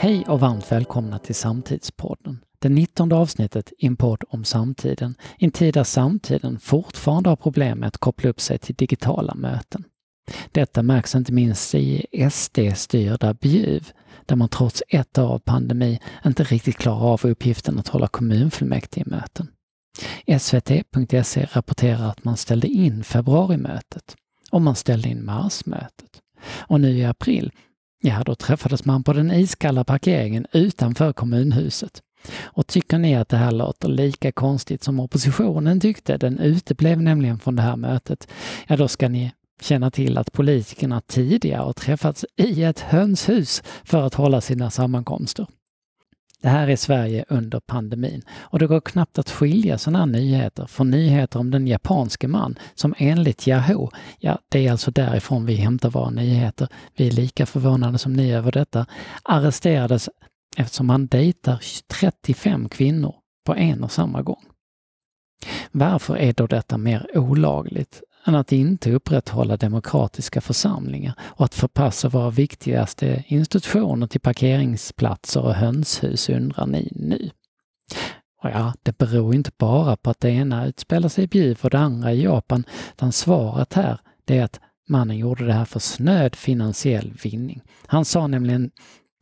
Hej och varmt välkomna till Samtidspodden. Det 19 avsnittet i en podd om samtiden, i en tid där samtiden fortfarande har problem med att koppla upp sig till digitala möten. Detta märks inte minst i SD-styrda Bjuv, där man trots ett år av pandemi inte riktigt klarar av uppgiften att hålla kommunfullmäktigemöten. SVT.se rapporterar att man ställde in februarimötet och man ställde in marsmötet. Och nu i april, ja då träffades man på den iskalla parkeringen utanför kommunhuset. Och tycker ni att det här låter lika konstigt som oppositionen tyckte, den uteblev nämligen från det här mötet, ja då ska ni känna till att politikerna tidigare har träffats i ett hönshus för att hålla sina sammankomster. Det här är Sverige under pandemin. Och det går knappt att skilja sådana nyheter från nyheter om den japanske man som enligt Yahoo, ja det är alltså därifrån vi hämtar våra nyheter, vi är lika förvånade som ni över detta, arresterades eftersom han dejtar 35 kvinnor på en och samma gång. Varför är då detta mer olagligt? Än att inte upprätthålla demokratiska församlingar och att förpassa våra viktigaste institutioner till parkeringsplatser och hönshus undrar ni nu. Och ja, det beror inte bara på att det ena utspelar sig i Bjuv och det andra i Japan, utan svaret här det är att mannen gjorde det här för snöd finansiell vinning. Han sa nämligen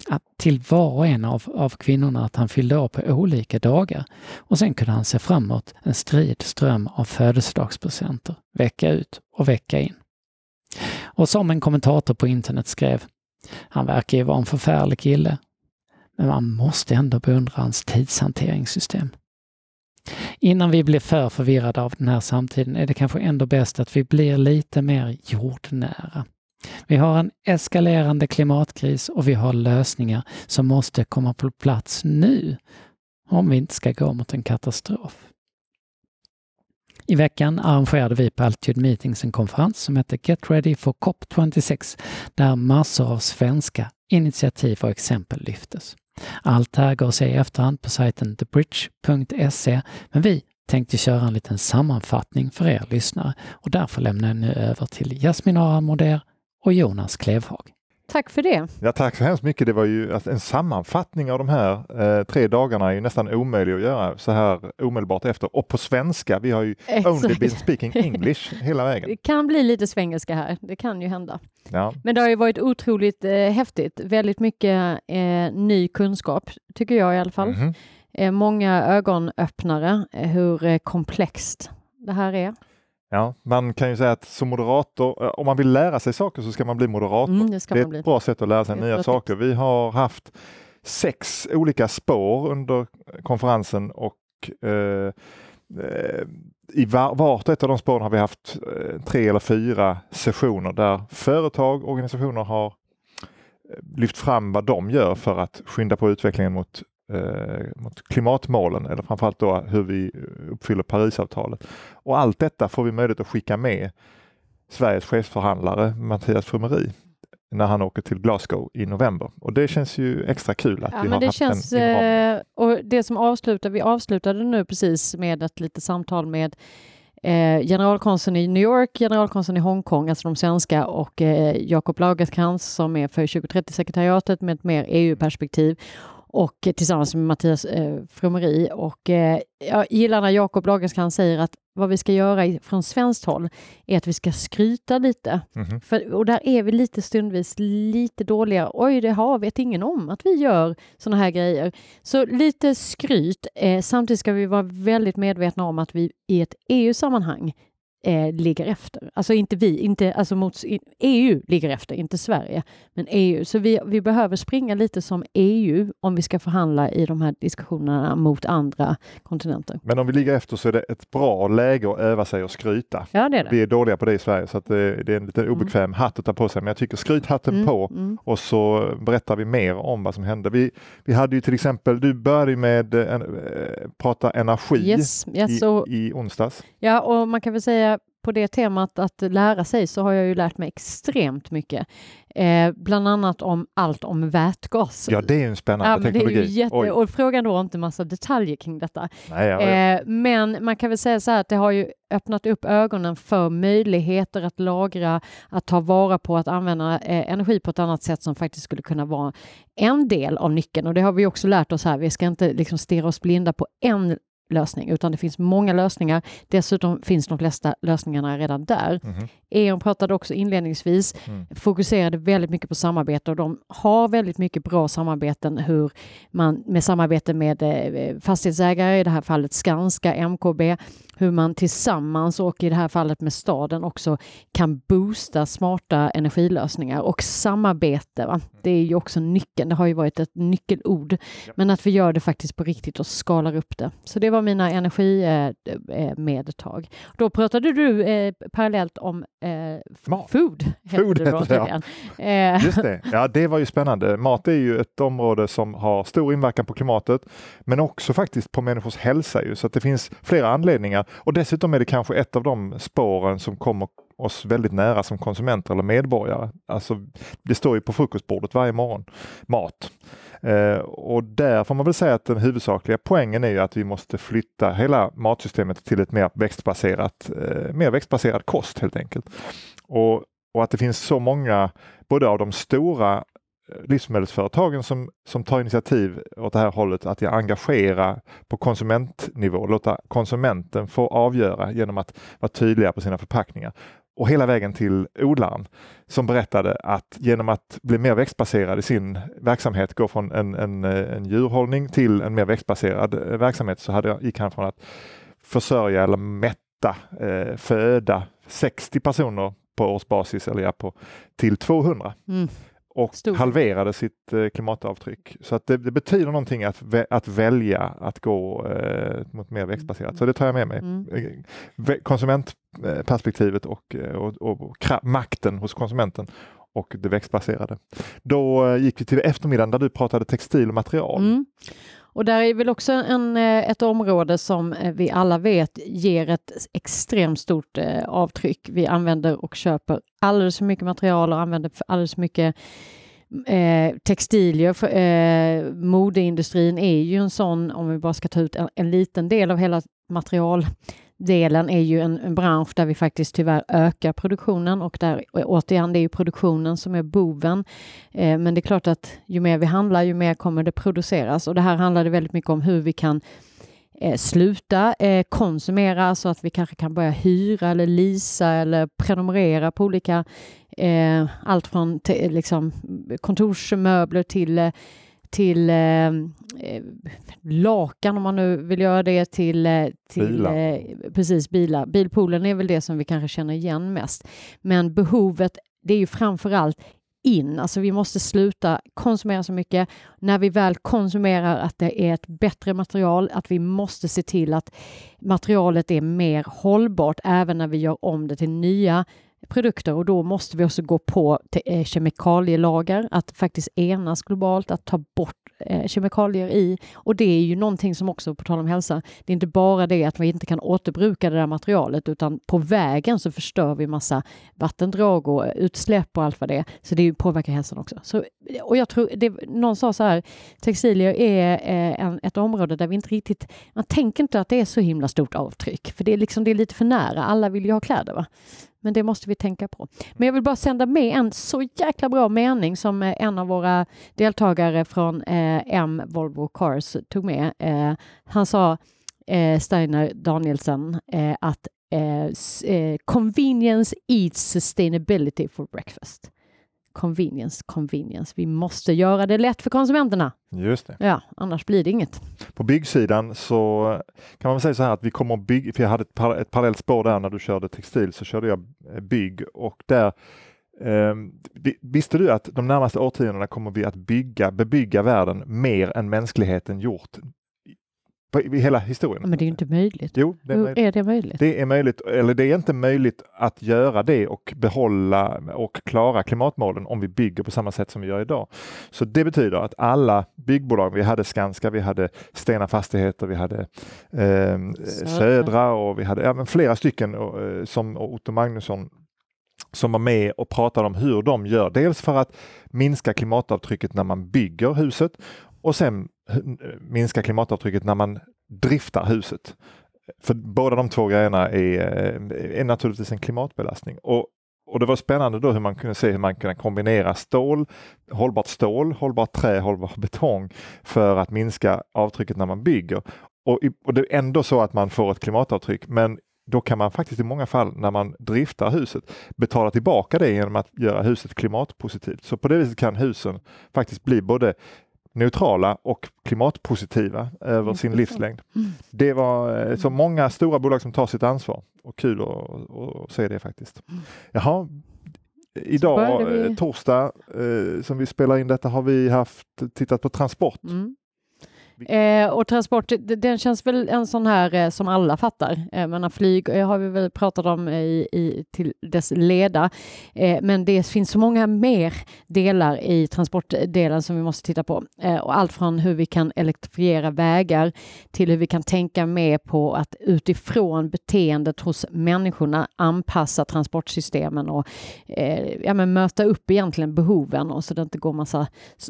att till var och en av, av kvinnorna att han fyllde år på olika dagar. Och sen kunde han se framåt en strid ström av födelsedagspresenter, vecka ut och vecka in. Och som en kommentator på internet skrev, han verkar ju vara en förfärlig kille, men man måste ändå beundra hans tidshanteringssystem. Innan vi blir för förvirrade av den här samtiden är det kanske ändå bäst att vi blir lite mer jordnära. Vi har en eskalerande klimatkris och vi har lösningar som måste komma på plats nu om vi inte ska gå mot en katastrof. I veckan arrangerade vi på Altitude Meetings en konferens som hette Get Ready for COP26 där massor av svenska initiativ och exempel lyftes. Allt det här går att se i efterhand på sajten thebridge.se men vi tänkte köra en liten sammanfattning för er lyssnare och därför lämnar jag nu över till Jasmin Aran Moder och Jonas Klevhag. Tack för det. Ja, tack så hemskt mycket. Det var ju alltså, en sammanfattning av de här eh, tre dagarna är ju nästan omöjlig att göra så här omedelbart efter. Och på svenska, vi har ju Exakt. only been speaking English hela vägen. Det kan bli lite svengelska här, det kan ju hända. Ja. Men det har ju varit otroligt eh, häftigt. Väldigt mycket eh, ny kunskap, tycker jag i alla fall. Mm -hmm. många ögonöppnare, eh, hur eh, komplext det här är. Ja, man kan ju säga att som moderator, eh, om man vill lära sig saker så ska man bli moderator. Mm, det, det, är ett bli. bra sätt att lära sig nya saker. Vi har haft sex olika spår under konferensen och eh, eh, i var, vart och ett av de spåren har vi haft eh, tre eller fyra sessioner där företag, och organisationer har lyft fram vad de gör för att skynda på utvecklingen mot mot klimatmålen eller framförallt då hur vi uppfyller Parisavtalet. Och allt detta får vi möjlighet att skicka med Sveriges chefsförhandlare Mattias Frumeri när han åker till Glasgow i november. Och det känns ju extra kul att ja, vi har det haft känns, den Och det som avslutar, vi avslutade nu precis med ett litet samtal med eh, generalkonsuln i New York, generalkonsuln i Hongkong, alltså de svenska och eh, Jakob Lagercrantz som är för 2030-sekretariatet med ett mer EU-perspektiv och tillsammans med Mattias eh, Fromeri. Och eh, jag gillar när Jakob Lagercrantz säger att vad vi ska göra i, från svenskt håll är att vi ska skryta lite. Mm -hmm. För, och där är vi lite stundvis lite dåliga. Oj, det har vet ingen om att vi gör sådana här grejer. Så lite skryt. Eh, samtidigt ska vi vara väldigt medvetna om att vi i ett EU-sammanhang eh, ligger efter. Alltså inte vi, inte, alltså mot, EU ligger efter, inte Sverige, men EU. Så vi, vi behöver springa lite som EU om vi ska förhandla i de här diskussionerna mot andra kontinenter. Men om vi ligger efter så är det ett bra läge att öva sig och skryta. Ja, det är det. Vi är dåliga på det i Sverige så att det, det är en lite mm. obekväm mm. hatt att ta på sig. Men jag tycker skryt hatten mm, på mm. och så berättar vi mer om vad som hände. Vi, vi hade ju till exempel, du började med en, äh, prata energi yes, yes, i, i onsdags. Ja, och man kan väl säga på det temat att lära sig så har jag ju lärt mig extremt mycket. Eh, bland annat om allt om vätgas. Ja, det är en spännande ja, teknologi. Det är jätte, och frågan då inte massa detaljer kring detta. Nej, ja, ja. Eh, men man kan väl säga så här att det har ju öppnat upp ögonen för möjligheter att lagra, att ta vara på, att använda eh, energi på ett annat sätt som faktiskt skulle kunna vara en del av nyckeln. Och det har vi också lärt oss här. Vi ska inte liksom stirra oss blinda på en lösning, utan det finns många lösningar. Dessutom finns de flesta lösningarna redan där. Mm. E.ON pratade också inledningsvis, mm. fokuserade väldigt mycket på samarbete och de har väldigt mycket bra samarbeten hur man med samarbete med eh, fastighetsägare, i det här fallet Skanska, MKB, hur man tillsammans och i det här fallet med staden också kan boosta smarta energilösningar och samarbete. Va? Det är ju också nyckeln. Det har ju varit ett nyckelord, men att vi gör det faktiskt på riktigt och skalar upp det. Så det var mina energimedtag. Då pratade du eh, parallellt om eh, food. Food heter det, ja. Eh. Just det. Ja, det var ju spännande. Mat är ju ett område som har stor inverkan på klimatet, men också faktiskt på människors hälsa. Ju, så att det finns flera anledningar och dessutom är det kanske ett av de spåren som kommer oss väldigt nära som konsumenter eller medborgare. Alltså, det står ju på frukostbordet varje morgon, mat. Eh, och där får man väl säga att den huvudsakliga poängen är ju att vi måste flytta hela matsystemet till ett mer växtbaserat, eh, mer växtbaserad kost helt enkelt. Och, och att det finns så många, både av de stora eh, livsmedelsföretagen som, som tar initiativ åt det här hållet, att engagera på konsumentnivå, låta konsumenten få avgöra genom att vara tydliga på sina förpackningar. Och hela vägen till odlaren som berättade att genom att bli mer växtbaserad i sin verksamhet, gå från en, en, en djurhållning till en mer växtbaserad eh, verksamhet, så hade, gick han från att försörja eller mätta, eh, föda 60 personer på årsbasis eller ja, på, till 200. Mm och Stor. halverade sitt eh, klimatavtryck. Så att det, det, betyder någonting att, att välja att gå eh, mot mer växtbaserat. Så det tar jag med mig. Mm. Eh, konsumentperspektivet och, eh, och, och, och makten hos konsumenten och det växtbaserade. Då eh, gick vi till eftermiddagen där du pratade textil och material. Mm. Och där är väl också en, eh, ett område som eh, vi alla vet ger ett extremt stort avtryck. Vi använder och köper alldeles för mycket material och använder alldeles för mycket Eh, textilier, eh, modeindustrin är ju en sån, om vi bara ska ta ut en, en liten del av hela material delen är ju en, en, bransch där vi faktiskt tyvärr ökar produktionen och där återigen, det är ju produktionen som är boven. Eh, men det är klart att ju mer vi handlar, ju mer kommer det produceras och det här handlar det väldigt mycket om hur vi kan eh, sluta eh, konsumera så att vi kanske kan börja hyra eller lisa eller prenumerera på olika eh, allt från liksom, kontorsmöbler till eh, till eh, eh, lakan om man nu vill göra det till, eh, till bilar. Eh, precis bilar. Bilpoolen är väl det som vi kanske känner igen mest. Men behovet, det är ju framför allt in, alltså vi måste sluta konsumera så mycket. När vi väl konsumerar att det är ett bättre material, att vi måste se till att materialet är mer hållbart även när vi gör om det till nya produkter och då måste vi också gå på eh, kemikalielagar, att faktiskt enas globalt, att ta bort eh, kemikalier i. Och det är ju någonting som också, på tal om hälsa, det är inte bara det att vi inte kan återbruka det där materialet, utan på vägen så förstör vi massa vattendrag och utsläpp och allt vad det är. Så det påverkar hälsan också. Så, och jag tror, det, någon sa så här, textilier är eh, en, ett område där vi inte riktigt, man tänker inte att det är så himla stort avtryck, för det är liksom, det är lite för nära. Alla vill ju ha kläder. Va? Men det måste vi tänka på. Men jag vill bara sända med en så jäkla bra mening som eh, en av våra deltagare från eh, M Volvo Cars tog med. Eh, han sa, eh, Steiner Danielsen, eh, att eh, eh convenience eats sustainability for breakfast convenience, convenience. Vi måste göra det lätt för konsumenterna. Just det. Ja, annars blir det inget. På byggsidan så kan man säga så här att vi kommer att bygga, för jag hade ett, par, ett parallellt spår där när du körde textil så körde jag eh, bygg och där eh, Visste du att de närmaste årtiondena kommer vi att bygga, bebygga världen mer än mänskligheten gjort i hela historien. Men det är inte möjligt. Jo, det är, möjligt. är det möjligt? Det är möjligt, eller det är inte möjligt att göra det och behålla och klara klimatmålen om vi bygger på samma sätt som vi gör idag. Så det betyder att alla byggbolag, vi hade Skanska, vi hade Stena Fastigheter, vi hade eh, Södra och vi hade ja, flera stycken eh, som Otto Magnusson som var med och pratade om hur de gör. Dels för att minska klimatavtrycket när man bygger huset och sen minska klimatavtrycket när man driftar huset. För båda de två grejerna är, eh, är naturligtvis en klimatbelastning. Och, och det var spännande då hur man kunde se hur man kunde kombinera stål, hållbart stål, hållbart trä, hållbar betong för att minska avtrycket när man bygger. Och, och det är ändå så att man får ett klimatavtryck men då kan man faktiskt i många fall när man driftar huset betala tillbaka det genom att göra huset klimatpositivt. Så på det viset kan husen faktiskt bli både neutrala och klimatpositiva över mm. sin livslängd. Mm. Det var eh, så många stora bolag som tar sitt ansvar och kul att se det faktiskt. Mm. Jaha, idag, vi... Eh, torsdag, eh, som vi spelar in detta, har vi haft tittat på transport. Mm. Eh, och transport, den känns väl en sån här eh, som alla fattar. Eh, men flyg eh, har vi väl pratat om eh, i, i till dess leda. Eh, men det finns så många mer delar i transportdelen som vi måste titta på. Eh, och allt från hur vi kan elektrifiera vägar till hur vi kan tänka mer på att utifrån beteendet hos människorna anpassa transportsystemen och eh, ja, men möta upp egentligen behoven och så det inte går massa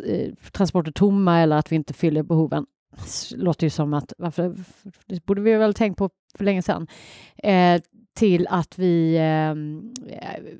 eh, transporter tomma eller att vi inte fyller behoven låter ju som att varför, det borde vi väl tänkt på för länge sedan. Eh, till att vi eh,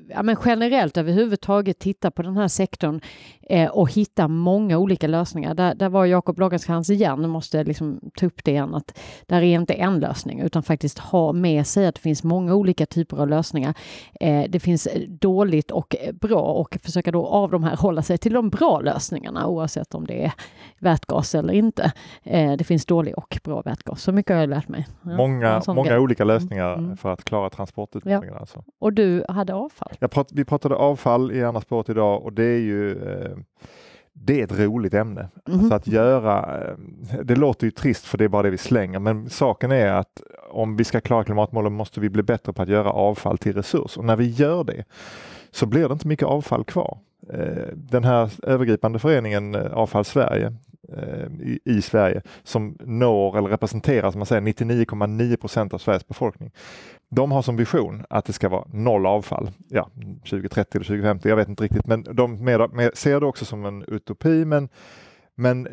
ja, men generellt överhuvudtaget tittar på den här sektorn eh, och hittar många olika lösningar. Där, där var Jakob Lagercrantz igen, måste liksom ta upp det igen, att där är inte en lösning utan faktiskt ha med sig att det finns många olika typer av lösningar. Eh, det finns dåligt och bra och försöka då av de här hålla sig till de bra lösningarna oavsett om det är vätgas eller inte. Eh, det finns dålig och bra vätgas, så mycket har jag lärt mig. Ja, många många olika lösningar mm. mm. för att klara transportutmaningarna. Ja. Alltså. Och du hade avfall? Prat, vi pratade avfall i Andra spåret idag och det är ju eh, det är ett roligt ämne. Mm. Alltså att göra, eh, det låter ju trist för det är bara det vi slänger, men saken är att om vi ska klara klimatmålen måste vi bli bättre på att göra avfall till resurs och när vi gör det så blir det inte mycket avfall kvar. Eh, den här övergripande föreningen eh, Avfall Sverige Eh, i, i, Sverige som når eller representerar som man säger 99,9 procent av Sveriges befolkning. De har som vision att det ska vara noll avfall, ja 2030 eller 2050, jag vet inte riktigt, men de med, med, ser det också som en utopi. Men, men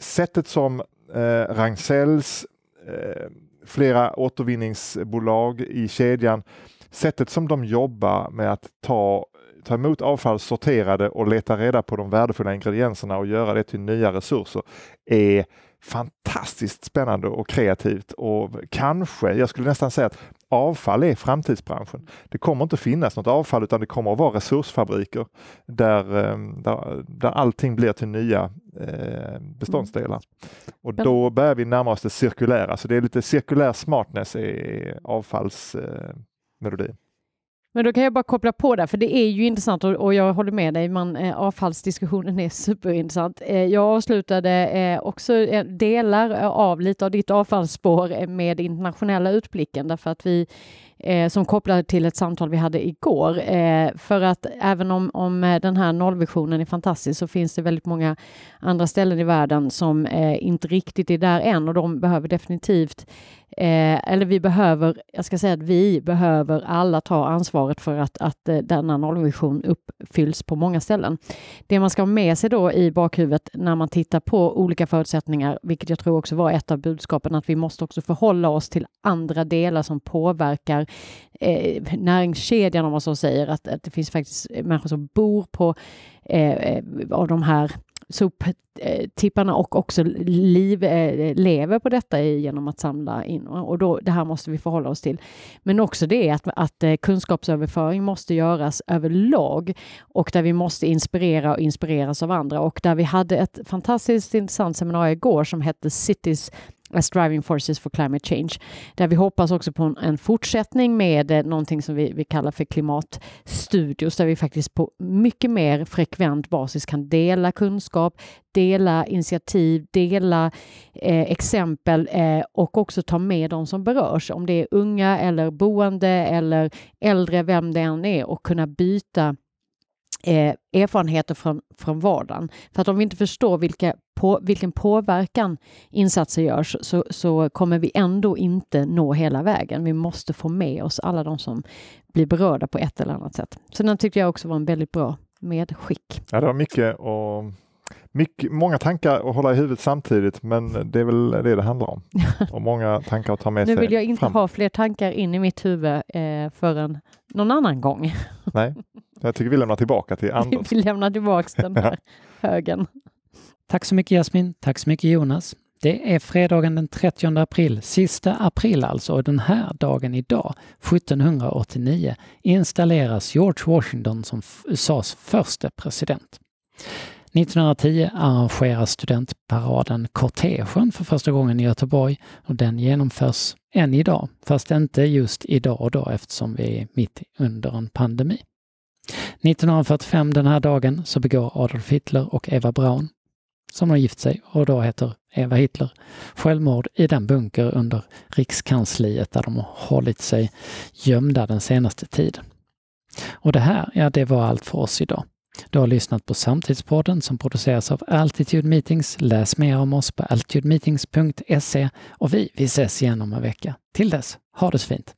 sättet som eh, Ragn-Sells, eh, flera återvinningsbolag i kedjan, sättet som de jobbar med att ta ta emot avfall, sortera det och leta reda på de värdefulla ingredienserna och göra det till nya resurser är fantastiskt spännande och kreativt och kanske, jag skulle nästan säga att avfall är framtidsbranschen. Det kommer inte finnas något avfall utan det kommer att vara resursfabriker där, eh, där, där allting blir till nya eh, beståndsdelar. Och då börjar vi närma oss det cirkulära, så det är lite cirkulär smartness i avfallsmelodin. Men då kan jag bara koppla på där, för det är ju intressant och, och jag håller med dig, man, eh, avfallsdiskussionen är superintressant. Eh, jag avslutade eh, också eh, delar av lite av ditt avfallsspår eh, med internationella utblicken därför att vi eh, som kopplar till ett samtal vi hade igår. Eh, för att även om, om eh, den här nollvisionen är fantastisk så finns det väldigt många andra ställen i världen som eh, inte riktigt är där än och de behöver definitivt Eh, eller vi behöver, jag ska säga att vi behöver alla ta ansvaret för att, att eh, denna nollvision uppfylls på många ställen. Det man ska ha med sig då i bakhuvudet när man tittar på olika förutsättningar, vilket jag tror också var ett av budskapen, att vi måste också förhålla oss till andra delar som påverkar eh, näringskedjan om man så säger, att, att det finns faktiskt människor som bor på eh, eh av de här soptipparna och också liv, eh, lever på detta genom att samla in. Och då, det här måste vi förhålla oss till. Men också det att, att eh, kunskapsöverföring måste göras överlag och där vi måste inspirera och inspireras av andra. Och där vi hade ett fantastiskt intressant seminarium igår som hette Cities as driving forces for climate change, där vi hoppas också på en, fortsättning med eh, någonting som vi, vi kallar för klimatstudios, där vi faktiskt på mycket mer frekvent basis kan dela kunskap, dela initiativ, dela eh, exempel eh, och också ta med de som berörs, om det är unga eller boende eller äldre, vem det än är, och kunna byta eh, erfarenheter från, från vardagen. För att om vi inte förstår vilka på, vilken påverkan insatser görs så, så kommer vi ändå inte nå hela vägen. Vi måste få med oss alla de som blir berörda på ett eller annat sätt. Så den tyckte jag också var en väldigt bra medskick. Ja, det var mycket att mycket, många tankar att hålla i huvudet samtidigt, men det är väl det det handlar om. Och många tankar att ta med sig. Nu vill jag inte fram. ha fler tankar in i mitt huvud eh, förrän någon annan gång. Nej, jag tycker vi lämnar tillbaka till Anders. vi lämnar tillbaka den här högen. Tack så mycket Jasmin. Tack så mycket Jonas. Det är fredagen den 30 april, sista april alltså, och den här dagen idag, 1789, installeras George Washington som USAs första president. 1910 arrangeras studentparaden Kortegen för första gången i Göteborg och den genomförs än idag, fast inte just idag och då eftersom vi är mitt under en pandemi. 1945 den här dagen så begår Adolf Hitler och Eva Braun, som har gift sig och då heter Eva Hitler, självmord i den bunker under Rikskansliet där de har hållit sig gömda den senaste tiden. Och det här, ja det var allt för oss idag. Du har lyssnat på Samtidspodden som produceras av Altitude Meetings. Läs mer om oss på altitudemeetings.se och vi, vi ses igen om en vecka. Till dess, ha det så fint!